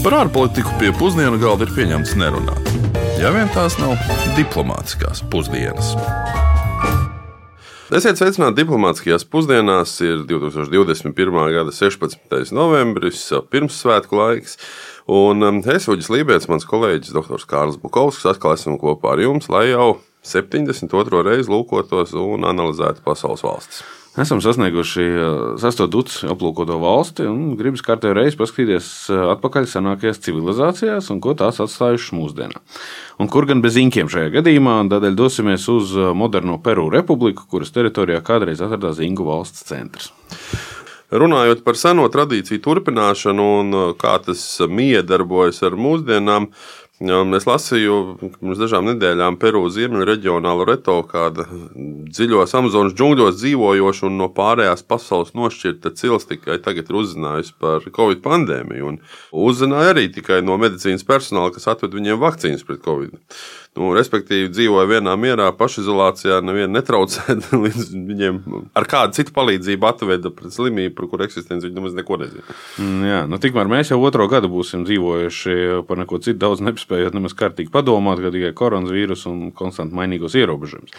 Par ārpolitiku pie pusdienu galda ir pieņemts nerunāt. Ja vien tās nav diplomātiskās pusdienas. Esiet sveicināti diplomātiskajās pusdienās. Ir 2021. gada 16. novembris, pirmssvētku laiks. Un um, es, Uģis Lībijams, mans kolēģis Dr. Kārls Bukovskis, atkal esmu kopā ar jums, lai jau 72. reizi lūkotos un analizētu pasaules valstis. Esam sasnieguši sesto duci aplūkoto valsti un gribam kārtējo reizi paskatīties atpakaļ senākajās civilizācijās un ko tās atstājušas mūsdienās. Un kur gan bez inkiem šajā gadījumā, tādēļ dosimies uz moderno Peru republiku, kuras teritorijā kādreiz atradās Ingu valsts centrs. Runājot par seno tradīciju turpināšanu un kā tas miedarbojas ar mūsdienām, Es lasīju pirms dažām nedēļām Peru ziemeļu reģionā Loreto, kāda dziļos Amazonas džungļos dzīvojoša un no pārējās pasaules nošķirta cils tikai tagad ir uzzinājusi par Covid pandēmiju. Uzzināja arī tikai no medicīnas personāla, kas atved viņiem vakcīnas pret Covid. Nu, respektīvi, dzīvoja vienā mierā, pašizolācijā, nevienu netraucēt, līdz viņiem ar kādu citu palīdzību atveda pret slimību, par kuru eksistenci viņi nemaz neko nezina. Mm, jā, nu, tikmēr mēs jau otro gadu būsim dzīvojuši par neko citu daudz nespējot nemaz kārtīgi padomāt, ka tikai koronavīrus un konstanti mainīgos ierobežojumus.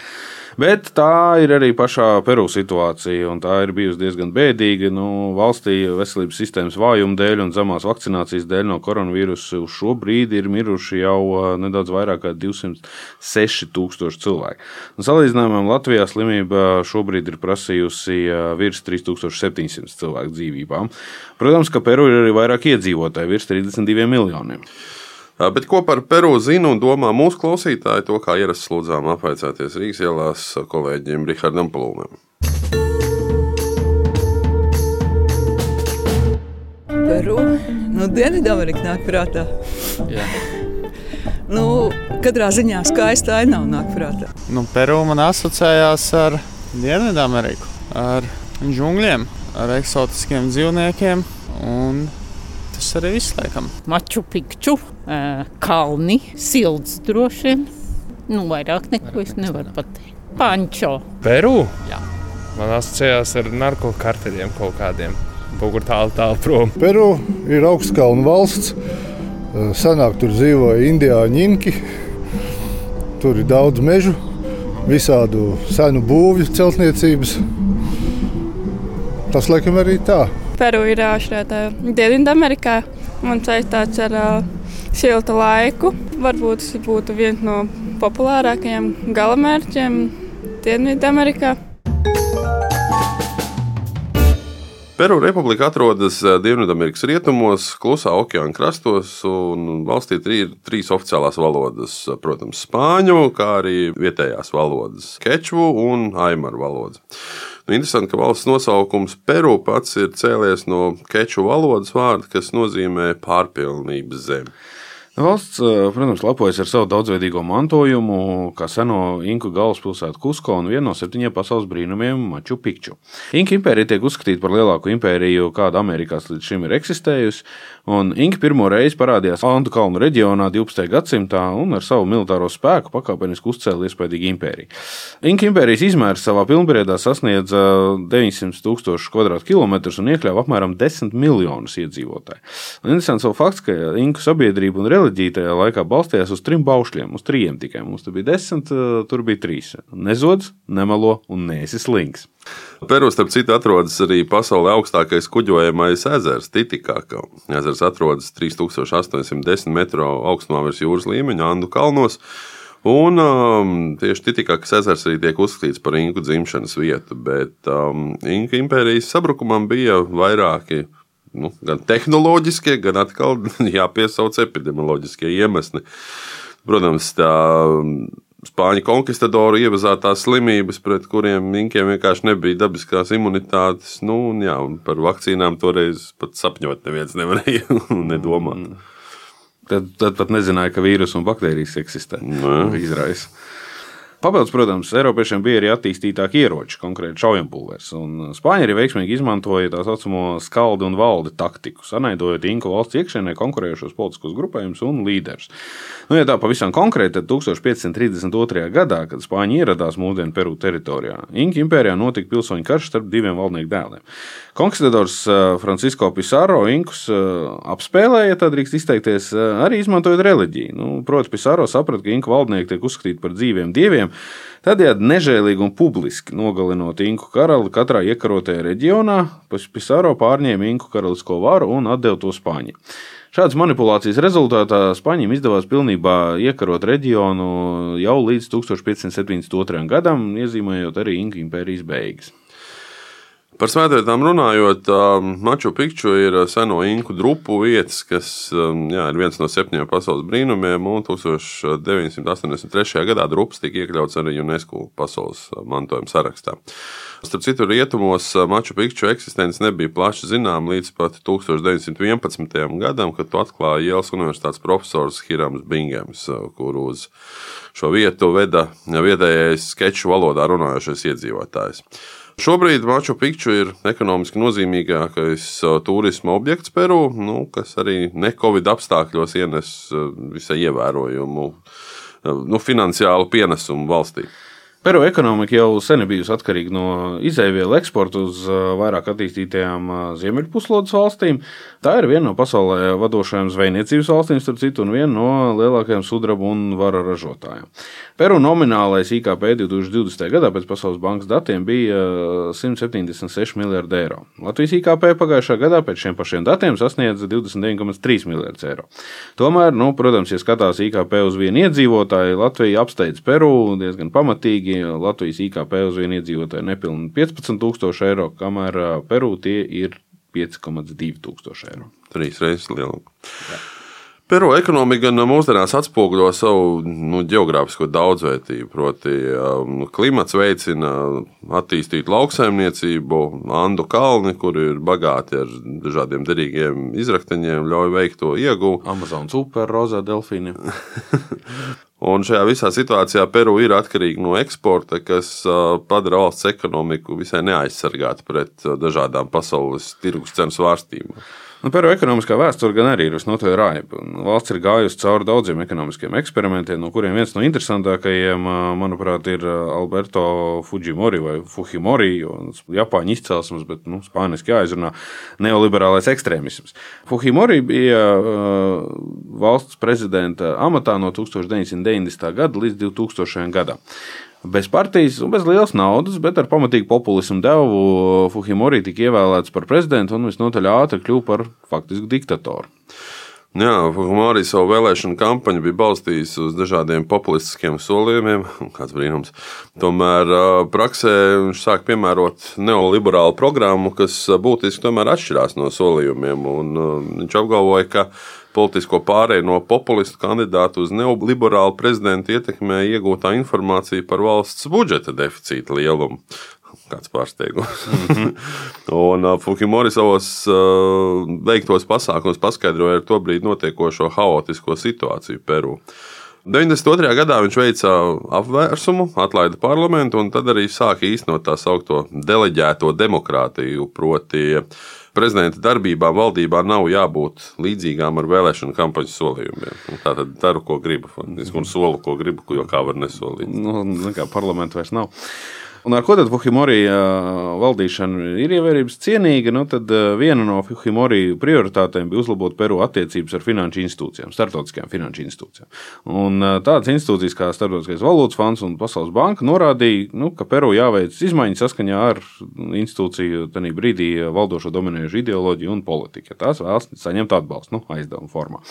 Bet tā ir arī pašā Peru situācija, un tā ir bijusi diezgan bēdīga. Nu, valstī veselības sistēmas vājuma dēļ un zemās vakcinācijas dēļ no koronavīrusa uz šo brīdi ir miruši jau nedaudz vairāk kā 206 tūkstoši cilvēku. Un salīdzinājumā Latvijā slimība šobrīd ir prasījusi virs 3700 cilvēku dzīvībām. Protams, ka Peru ir arī vairāk iedzīvotāji, virs 32 miljoniem. Bet ko par Peru zina un domā mūsu klausītāji, to kā ierasts lūdzām apvaicāties Rīgas ielās kolēģiem Rihardam Plūmam. Peru, nu, Dienvidamerika nāk prātā. Jā. Nu, katrā ziņā skaista aina nāk prātā. Nu, Peru man asociējās ar Dienvidameriku, ar džungļiem, ar eksotiskiem dzīvniekiem un tas arī viss laikam. Maču pikču, kalni, silts droši vien. Nu, vairāk neko es nevaru pateikt. Pančo. Peru? Jā. Man asociējās ar narkotikarteļiem kaut kādiem. Kaut kur tālu, tālu prom. Peru ir augstkalnu valsts. Senāk tur dzīvoja indiāņu inki. Tur ir daudz mežu, visādu senu būvju celtniecības. Tas laikam arī tā. Peru ir šeit Dienvidamerikā un saistīts ar uh, siltu laiku. Varbūt tas būtu viens no populārākajiem galamērķiem Dienvidamerikā. Peru republika atrodas Dienvidamerikas rietumos, klusā okeāna krastos, un valstī ir trīs oficiālās valodas. Protams, spāņu, kā arī vietējās valodas - keču un aimaru valodas. Nu, interesanti, ka valsts nosaukums Peru pats ir cēlies no keču valodas vārda, kas nozīmē pārpilnības zeme. Valsts, eh, protams, lepojas ar savu daudzveidīgo mantojumu, kā seno Inku galvaspilsētu Kusko un vienu no septiņiem pasaules brīnumiem Maču Pikču. Inka impērija tiek uzskatīta par lielāko impēriju, kāda Amerikās līdz šim ir eksistējusi, un Inka pirmo reizi parādījās Antu kalnu reģionā 12. gadsimtā un ar savu militāro spēku pakāpeniski uzcēla iespaidīgu impēriju. Inka impērijas izmērs savā pilnbriedā sasniedza 900 tūkstošu km2 un iekļāva apmēram 10 miljonus iedzīvotāju. Un interesants vēl fakts, ka Inku sabiedrība un reliģija reliģija tajā laikā balstījās uz trim baušļiem, uz trījiem tikai. Mums tur bija desmit, eh, tur bija trīs. Nezods, nemelo un nēsi slings. Peru, starp citu, atrodas arī pasaulē augstākais kuģojamais ezers, Titikāka. Ezers atrodas 3810 metru augstumā virs jūras līmeņa, Andu kalnos. Un um, tieši Titikākas ezers arī tiek uzskatīts par Inku dzimšanas vietu, bet um, Inku impērijas sabrukumam bija vairāki nu, gan tehnoloģiskie, gan atkal jāpiesauc epidemioloģiskie iemesli. Protams, tā mm, spāņu konkistadori ievazātās slimības, pret kuriem minkiem vienkārši nebija dabiskās imunitātes. Nu, un, jā, un par vakcīnām toreiz pat sapņot neviens nevarēja nedomāt. Mm. Tad, tad pat nezināja, ka vīrusu un baktērijas eksistē. Izraisa. Papildus, protams, Eiropiešiem bija arī attīstītāki ieroči, konkrēti šaujampulvers. Spāņi arī veiksmīgi izmantoja tā saucamo skaldu un valdi taktiku, sanaidojot Inku valsts iekšienē konkurējošos politiskos grupējumus un līderus. Nu, ja tā pavisam konkrēti, tad 1532. gadā, kad Spāņi ieradās mūsdienu Peru teritorijā, Inka impērijā notika pilsoņu karš starp diviem valdnieku dēliem. Konkistadors Francisko Pisaro Inkus apspēlēja, ja tā drīkst izteikties, arī izmantojot reliģiju. Nu, Protams, Pisaro saprata, ka Inku valdnieki tiek uzskatīti par dzīviem dieviem. Tādējādi nežēlīgi un publiski nogalinot Inku karali katrā iekarotajā reģionā, Pisaro pārņēma Inku karalisko varu un atdeva to Spāņiem. Šādas manipulācijas rezultātā Spāņiem izdevās pilnībā iekarot reģionu jau līdz 1572. gadam, iezīmējot arī Inku impērijas beigas. Par svētvietām runājot, Maču Pikču ir seno inku drupu vietas, kas jā, ir viens no septiņiem pasaules brīnumiem. 1983. gadā drupas tika iekļauts arī UNESCO pasaules mantojuma sarakstā. Starp citu, rietumos Maču Pikču eksistence nebija plaši zināma līdz pat 1911. gadam, kad to atklāja Jēlas Universitātes profesors Hirams Bingems, kur uz šo vietu veda vietējais skeču valodā runājošais iedzīvotājs. Šobrīd Maču Pikču ir ekonomiski nozīmīgākais uh, turisma objekts Peru, nu, kas arī ne Covid apstākļos ienes uh, visai ievērojumu uh, nu, finansiālu pienesumu valstī. Peru ekonomika jau sen bijusi atkarīga no izēvielu eksporta uz vairāk attīstītajām ziemeļpuslodes valstīm. Tā ir viena no pasaulē vadošajām zvejniecības valstīm, starp citu, un viena no lielākajām sudraba un vara ražotājiem. Peru nominālais IKP 2020. gadā pēc Pasaules bankas datiem bija 176 miljardi eiro. Latvijas IKP pagājušā gadā pēc šiem pašiem datiem sasniedza 29,3 miljardus eiro. Tomēr, nu, protams, ja skatās IKP uz vienu iedzīvotāju, Latvija apsteidz Peru diezgan pamatīgi. Latvijas IKP uz vienu iedzīvotāju nepilnīgi 15,000 eiro, kamēr Peru tie ir 5,2 tūkstoši eiro. Trīs reizes lielāka. Peru ekonomika gan mūsdienās atspoguļo savu nu, geogrāfisko daudzveidību. Proti, um, klimats veicina attīstītu lauksaimniecību, Andu kalni, kur ir bagāti ar dažādiem derīgiem izrakteņiem, ļauj veikt to iegūmu. Amazonas upe, rozā delfīni. Un šajā visā situācijā Peru ir atkarīga no eksporta, kas uh, padara valsts ekonomiku visai neaizsargātu pret uh, dažādām pasaules tirgus cenu svārstībām. Nu, Peru ekonomiskā vēsture gan arī ir visnotaļ raiba. Valsts ir gājusi cauri daudziem ekonomiskiem eksperimentiem, no kuriem viens no interesantākajiem, manuprāt, ir Alberto Fujimori vai Fujimori, Japāņu izcelsmes, bet nu, spāniski jāizrunā neoliberālais ekstrēmisms. Fujimori bija valsts prezidenta amatā no 1990. gada līdz 2000. gadam bez partijas un bez lielas naudas, bet ar pamatīgu populismu devu Fujimori tika ievēlēts par prezidentu un visnotaļ ātri kļuva par faktisku diktatoru. Jā, Fujimori savu vēlēšanu kampaņu bija balstījis uz dažādiem populistiskiem solījumiem, kāds brīnums. Tomēr praksē viņš sāk piemērot neoliberālu programmu, kas būtiski atšķirās no solījumiem. Viņš apgalvoja, ka politisko pārēju no populistu kandidātu uz neoliberālu prezidentu ietekmē iegūtā informācija par valsts budžeta deficīta lielumu. Kāds pārsteigums. -hmm. un uh, Fukimori savos uh, veiktos pasākumos paskaidroja ar to brīdi notiekošo haotisko situāciju Peru. 92. gadā viņš veica apvērsumu, atlaida parlamentu un tad arī sāka īstenot tā saucamo deleģēto demokrātiju, proti, uh, prezidenta darbībām valdībā nav jābūt līdzīgām ar vēlēšanu kampaņas solījumiem. Tā tad daru, ko gribu, un solu, ko gribu, jo kā var nesolīt. Nu, kā parlamenta vairs nav. Un ar ko tad Fuhimorija valdīšana ir ievērības cienīga? Nu, tad viena no Fuhimorija prioritātēm bija uzlabot Peru attiecības ar finanšu institūcijām, starptautiskajām finanšu institūcijām. Un tādas institūcijas kā Startautiskais valūtas fonds un Pasaules banka norādīja, nu, ka Peru jāveic izmaiņas saskaņā ar institūciju tajā brīdī valdošo dominējušu ideoloģiju un politiku. Ja tās vēlas saņemt atbalstu nu, aizdevuma formā.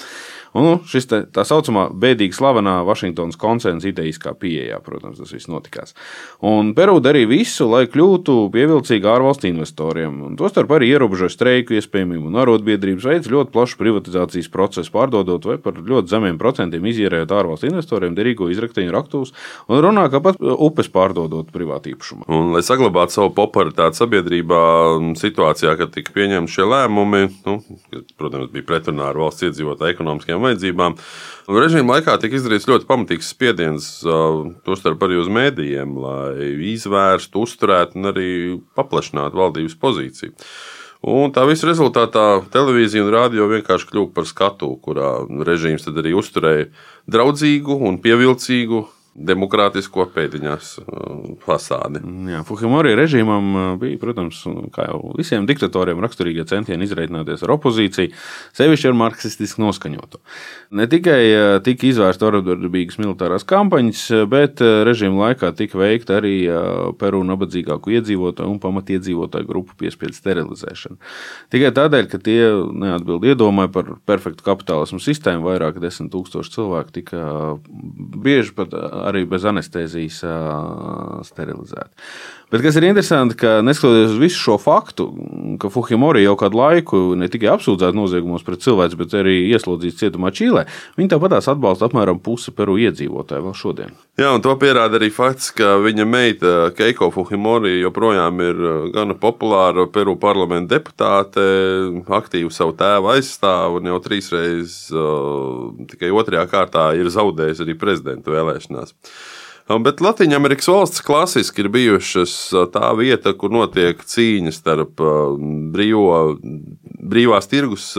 Un, nu, šis te, tā saucamā bēdīgi slavenā Vašingtonas konsensa ideiskā pieejā, protams, tas viss notikās. Un Peru darīja visu, lai kļūtu pievilcīgi ārvalstu investoriem. Tostarp arī ierobežoja streiku iespējamību un arotbiedrības veids ļoti plašu privatizācijas procesu, pārdodot vai par ļoti zemiem procentiem izierējot ārvalstu investoriem derīgo izrakteņu raktūrus un runā, ka pat upes pārdodot privātu īpašumu. Un, lai saglabātu savu popularitāti sabiedrībā, situācijā, kad tika pieņemti šie lēmumi, nu, protams, bija pretrunā ar valsts iedzīvotāju ekonomiskajām vajadzībām. Režīma laikā tika izdarīts ļoti pamatīgs spiediens, tostarp arī uz mēdījiem, lai izvērstu, uzturētu un arī paplašinātu valdības pozīciju. Un tā visa rezultātā televīzija un rādio vienkārši kļuva par skatu, kurā režīms arī uzturēja draudzīgu un pievilcīgu demokrātisko pēdiņās uh, fasādi. Jā, Fujimori režīmam uh, bija, protams, kā jau visiem diktatoriem, raksturīgie centieni izreikināties ar opozīciju, sevišķi ar marksistiski noskaņotu. Ne tikai uh, tika izvērsta orvardarbīgas militārās kampaņas, bet režīma laikā tika veikta arī Peru nabadzīgāku iedzīvotāju un pamatiedzīvotāju grupu piespiedu sterilizēšana. Tikai tādēļ, ka tie neatbild iedomai par perfektu kapitālismu sistēmu, vairāk desmit tūkstoši cilvēku tika bieži pat arī bez anestezijas sterilizēti. Bet kas ir interesanti, ka neskatoties uz visu šo faktu, ka Fujimori jau kādu laiku ne tikai apsūdzēta noziegumos pret cilvēku, bet arī ieslodzīts cietumā Čīlē, viņi tāpatās atbalsta apmēram pusi Peru iedzīvotāju vēl šodien. Jā, un to pierāda arī fakts, ka viņa meita Keiko Fujimori joprojām ir gana populāra Peru parlamenta deputāte, aktīvi savu tēvu aizstāv un jau trīsreiz uh, tikai otrajā kārtā ir zaudējis arī prezidenta vēlēšanās. Bet Latvijas valsts klasiski ir bijušas tā vieta, kur notiek cīņas starp brīvo, brīvās tirgus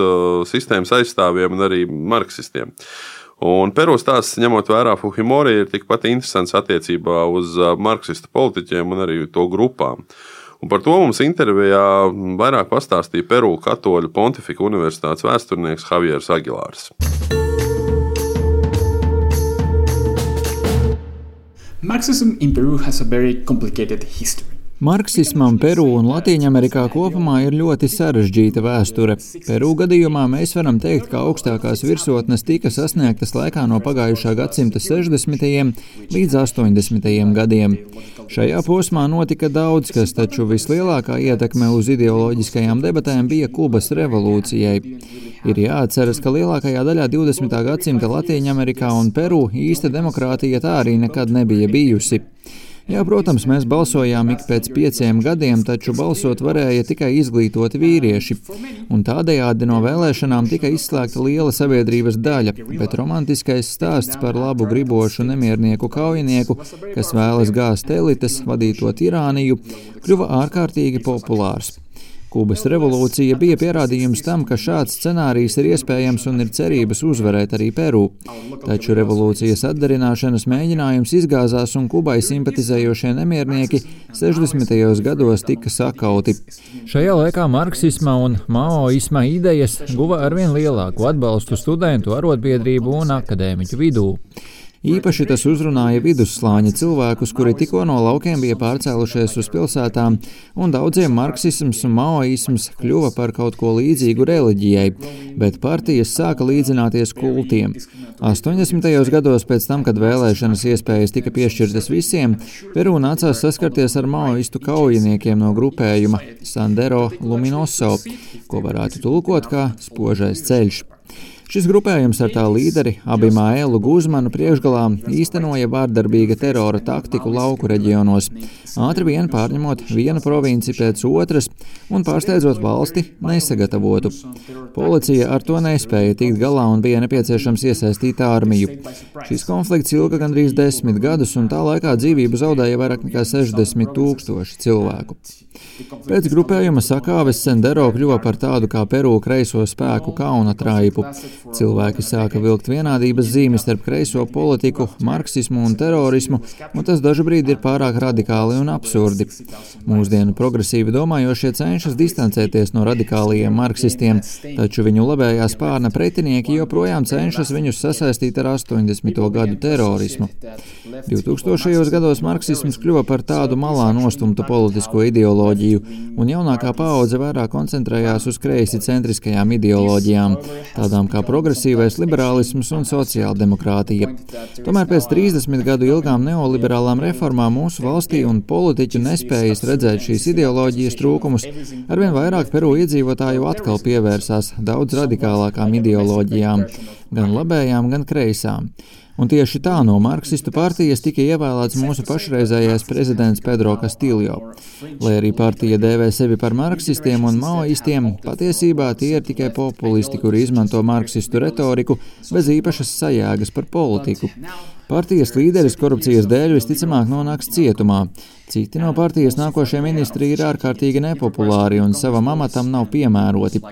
sistēmas aizstāvjiem un arī marksistiem. Un Peru stāsts, ņemot vērā Fujimori, ir tikpat interesants attiecībā uz marksistu politiķiem un arī to grupām. Un par to mums intervijā vairāk pastāstīja Peru Katoļu Pontifika Universitātes vēsturnieks Javieris Agilārs. Marxism in Peru has a very complicated history. Marksismam Peru un Latvijā kopumā ir ļoti sarežģīta vēsture. Peru gadījumā mēs varam teikt, ka augstākās virsotnes tika sasniegtas laikā no pagājušā gadsimta 60. līdz 80. gadiem. Šajā posmā notika daudz kas, taču vislielākā ietekme uz ideoloģiskajām debatēm bija Kubas revolūcijai. Ir jāatceras, ka lielākajā daļā 20. gadsimta Latvijā un Peru īsta demokrātija tā arī nekad nebija bijusi. Jā, protams, mēs balsojām ik pēc pieciem gadiem, taču balsot varēja tikai izglītoti vīrieši. Un tādējādi no vēlēšanām tika izslēgta liela sabiedrības daļa, bet romantiskais stāsts par labu gribošu nemiernieku kaujinieku, kas vēlas gāzt elites, vadīto tirāniju, kļuva ārkārtīgi populārs. Kubas revolūcija bija pierādījums tam, ka šāds scenārijs ir iespējams un ir cerības uzvarēt arī Peru. Taču revolūcijas atdarināšanas mēģinājums izgāzās un Kubai simpatizējošie nemiernieki 60. gados tika sakauti. Šajā laikā marksisma un maoisma idejas guva arvien lielāku atbalstu studentu, arotbiedrību un akadēmiķu vidū. Īpaši tas uzrunāja vidusslāņa cilvēkus, kuri tikko no laukiem bija pārcēlušies uz pilsētām, un daudziem marksisms un maoisms kļuva par kaut ko līdzīgu reliģijai, bet partijas sāka līdzināties kultiem. 80. gados pēc tam, kad vēlēšanas iespējas tika piešķirtas visiem, Peru nācās saskarties ar maoistu kaujiniekiem no grupējuma Sandero Luminoso, ko varētu tulkot kā spožais ceļš. Šis grupējums ar tā līderi Abimāēlu Guzmanu priekšgalā īstenoja vārdarbīga terora taktiku lauku reģionos, ātri vien pārņemot vienu provinci pēc otras un pārsteidzot valsti nesagatavotu. Policija ar to nespēja tikt galā un bija nepieciešams iesaistīt armiju. Šis konflikts ilga gandrīz desmit gadus, un tā laikā dzīvību zaudēja vairāk nekā 60 tūkstoši cilvēku. Pēc grupējuma sakāves Sendero kļuva par tādu kā Peru kreiso spēku kauna traipu. Cilvēki sāka vilkt vienādības zīmes starp kreiso politiku, marksismu un terorismu, un tas dažkārt ir pārāk radikāli un absurdi. Mūsdienu progresīvi domājošie cenšas distancēties no radikālajiem marksistiem, taču viņu labējā spārna pretinieki joprojām cenšas viņus sasaistīt ar 80. gadu terorismu. 2000. gados marksisms kļuva par tādu malā nostumtu politisko ideoloģiju, un jaunākā paudze vairāk koncentrējās uz kreisi centriskajām ideoloģijām, tādām kā progresīvais liberālisms un sociāldemokrātija. Tomēr pēc 30 gadu ilgām neoliberālām reformām mūsu valstī un politiķu nespējas redzēt šīs ideoloģijas trūkumus, arvien vairāk Peru iedzīvotāju atkal pievērsās daudz radikālākām ideoloģijām, gan labējām, gan kreisām. Un tieši tā no marksistu partijas tika ievēlēts mūsu pašreizējais prezidents Pedro Castillo. Lai arī partija dēvē sevi par marksistiem un maoistiem, patiesībā tie ir tikai populisti, kuri izmanto marksistu retoriku bez īpašas sajēgas par politiku. Partijas līderis korupcijas dēļ visticamāk nonāks cietumā. Citi no partijas nākošie ministri ir ārkārtīgi nepopulāri un savam amatam nav piemēroti.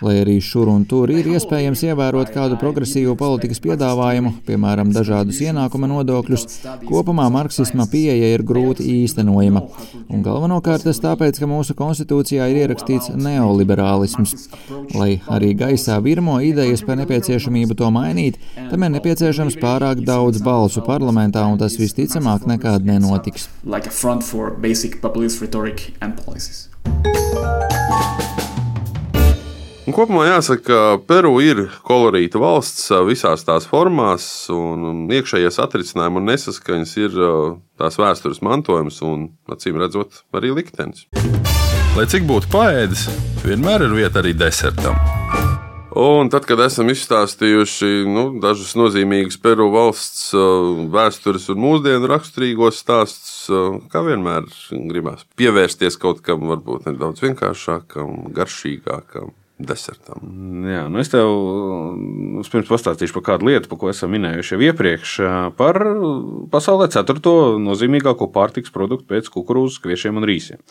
Lai arī šur un tur ir iespējams ievērot kādu progresīvu politikas piedāvājumu, piemēram, dažādus ienākuma nodokļus, kopumā marksisma pieeja ir grūti īstenojama. Un galvenokārt tas tāpēc, ka mūsu konstitūcijā ir ierakstīts neoliberālisms. Lai arī gaisā virmo idejas par nepieciešamību to mainīt, tam ir nepieciešams pārāk daudz balsu parlamentā, un tas visticamāk nekad nenotiks. Like for basic populist rhetoric and policies. Un kopumā jāsaka, ka Peru ir kolorīta valsts visās tās formās, un iekšējie satricinājumi un nesaskaņas ir tās vēstures mantojums un, acīm redzot, arī liktenis. Lai cik būtu paēdis, vienmēr ir vieta arī desertam. Un tad, kad esam izstāstījuši nu, dažus nozīmīgus Peru valsts vēstures un mūsdienu raksturīgos stāstus, kā vienmēr gribās pievērsties kaut kam varbūt nedaudz vienkāršākam, garšīgākam. Desertam. Jā, nu es tev pirms pastāstīšu par kādu lietu, par ko esam minējuši jau iepriekš. Par pasaulē ceturto nozīmīgāko pārtiks produktu pēc kukurūzas, kviešiem un rīsiem.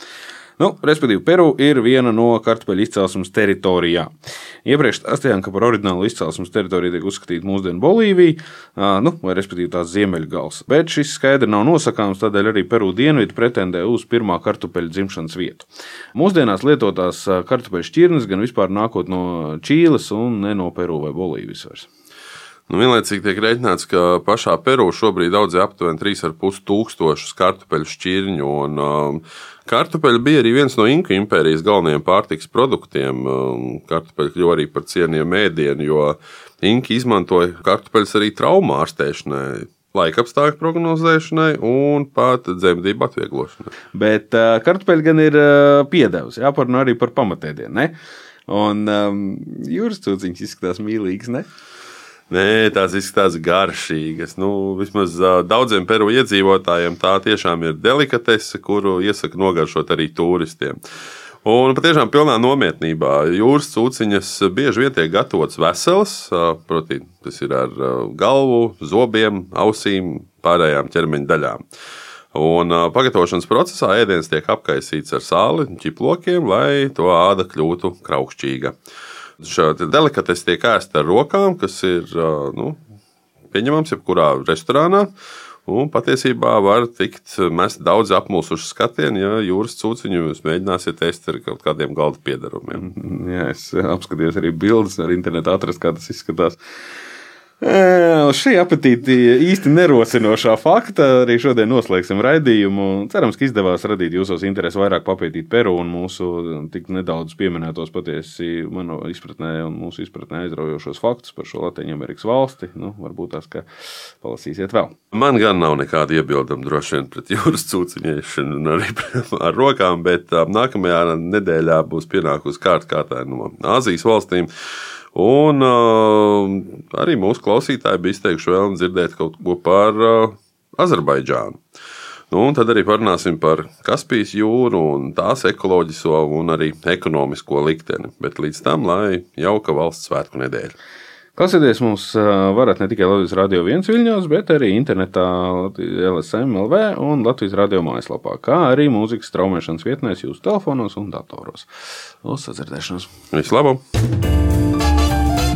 Nu, respektīvi, Peru ir viena no kartupeļu izcelsmes teritorijām. Iepriekš stāstījām, ka par oriģinālu izcelsmes teritoriju tiek uzskatīta mūsdienu Bolīvija, nu, vai respektīvi tās ziemeļgals. Bet šis skaidri nav nosakāms, tādēļ arī Peru dienvidi pretendē uz pirmā kartupeļu dzimšanas vietu. Mūsdienās lietotās kartupeļu šķirnes gan vispār nākot no Čīles un ne no Peru vai Bolīvijas vairs. Nu, vienlaicīgi tiek rēķināts, ka pašā Peru šobrīd audzē aptuveni 3,5 tūkstošus kartupeļu šķirņu. Un, um, kartupeļi bija arī viens no Inka impērijas galvenajiem pārtiks produktiem. Um, kartupeļi kļuva arī par cienījumu ēdienu, jo Inka izmantoja kartupeļus arī traumu ārstēšanai laika apstākļu prognozēšanai un pat dzemdību atvieglošanai. Bet uh, kartupeļi gan ir uh, piedevs, jāparunā arī par pamatēdienu. Un um, jūras cūciņas izskatās mīlīgas, ne? Nē, tās izskatās garšīgas. Nu, vismaz uh, daudziem peru iedzīvotājiem tā tiešām ir delikatese, kuru iesaka nogaršot arī turistiem. Un patiešām pilnā nopietnībā jūras cūciņas bieži vien tiek gatavotas veselas, proti, tas ir ar galvu, zobiem, ausīm, pārējām ķermeņa daļām. Un pagatavošanas procesā ēdiens tiek apkaisīts ar sāli, ķiplokiem, lai to āda kļūtu kraukšķīga. Šādi delikatesi tiek ēsti ar rokām, kas ir nu, pieņemams jebkurā restorānā. Un patiesībā var tikt mest daudz apmulsušu skatienu, ja jūras cūciņu jūs mēģināsiet ēst ar kaut kādiem galda piedarumiem. Jā, es apskatījos arī bildes, ar internetu atrast, kā tas izskatās. Šī apetīti īsti nerosinošā fakta arī šodien noslēgsim raidījumu. Cerams, ka izdevās radīt jūsos interesi vairāk papētīt Peru un mūsu tik nedaudz pieminētos patiesi manu izpratnē un mūsu izpratnē aizraujošos faktus par šo Latviju Amerikas valsti. Nu, varbūt tās, ka palasīsiet vēl. Man gan nav nekāda iebilduma droši vien pret jūras cūciņiešanu un arī ar rokām, bet nākamajā nedēļā būs pienākusi kārta kārtā no Āzijas valstīm. Un uh, arī mūsu klausītāji bija izteikuši vēlmi dzirdēt kaut ko par uh, Azerbaidžānu. Nu, tad arī parunāsim par Kaspijas jūru un tās ekoloģisko un arī ekonomisko likteni. Bet līdz tam, lai jauka valsts svētku nedēļa. Klausieties mums varat ne tikai Latvijas Rādio 1 viļņos, bet arī internetā LSM LV un Latvijas Rādio mājaslapā, kā arī mūzikas traumēšanas vietnēs jūsu telefonos un datoros. Uz sadzirdēšanos! Vislabāk!